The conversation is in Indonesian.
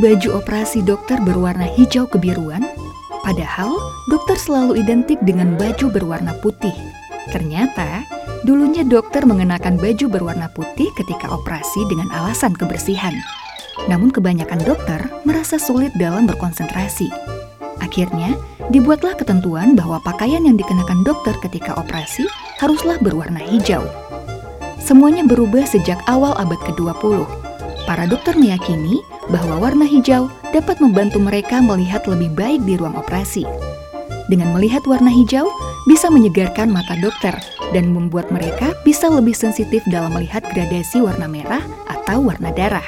baju operasi dokter berwarna hijau kebiruan, padahal dokter selalu identik dengan baju berwarna putih. Ternyata, dulunya dokter mengenakan baju berwarna putih ketika operasi dengan alasan kebersihan. Namun kebanyakan dokter merasa sulit dalam berkonsentrasi. Akhirnya, dibuatlah ketentuan bahwa pakaian yang dikenakan dokter ketika operasi haruslah berwarna hijau. Semuanya berubah sejak awal abad ke-20. Para dokter meyakini bahwa warna hijau dapat membantu mereka melihat lebih baik di ruang operasi. Dengan melihat warna hijau, bisa menyegarkan mata dokter dan membuat mereka bisa lebih sensitif dalam melihat gradasi warna merah atau warna darah.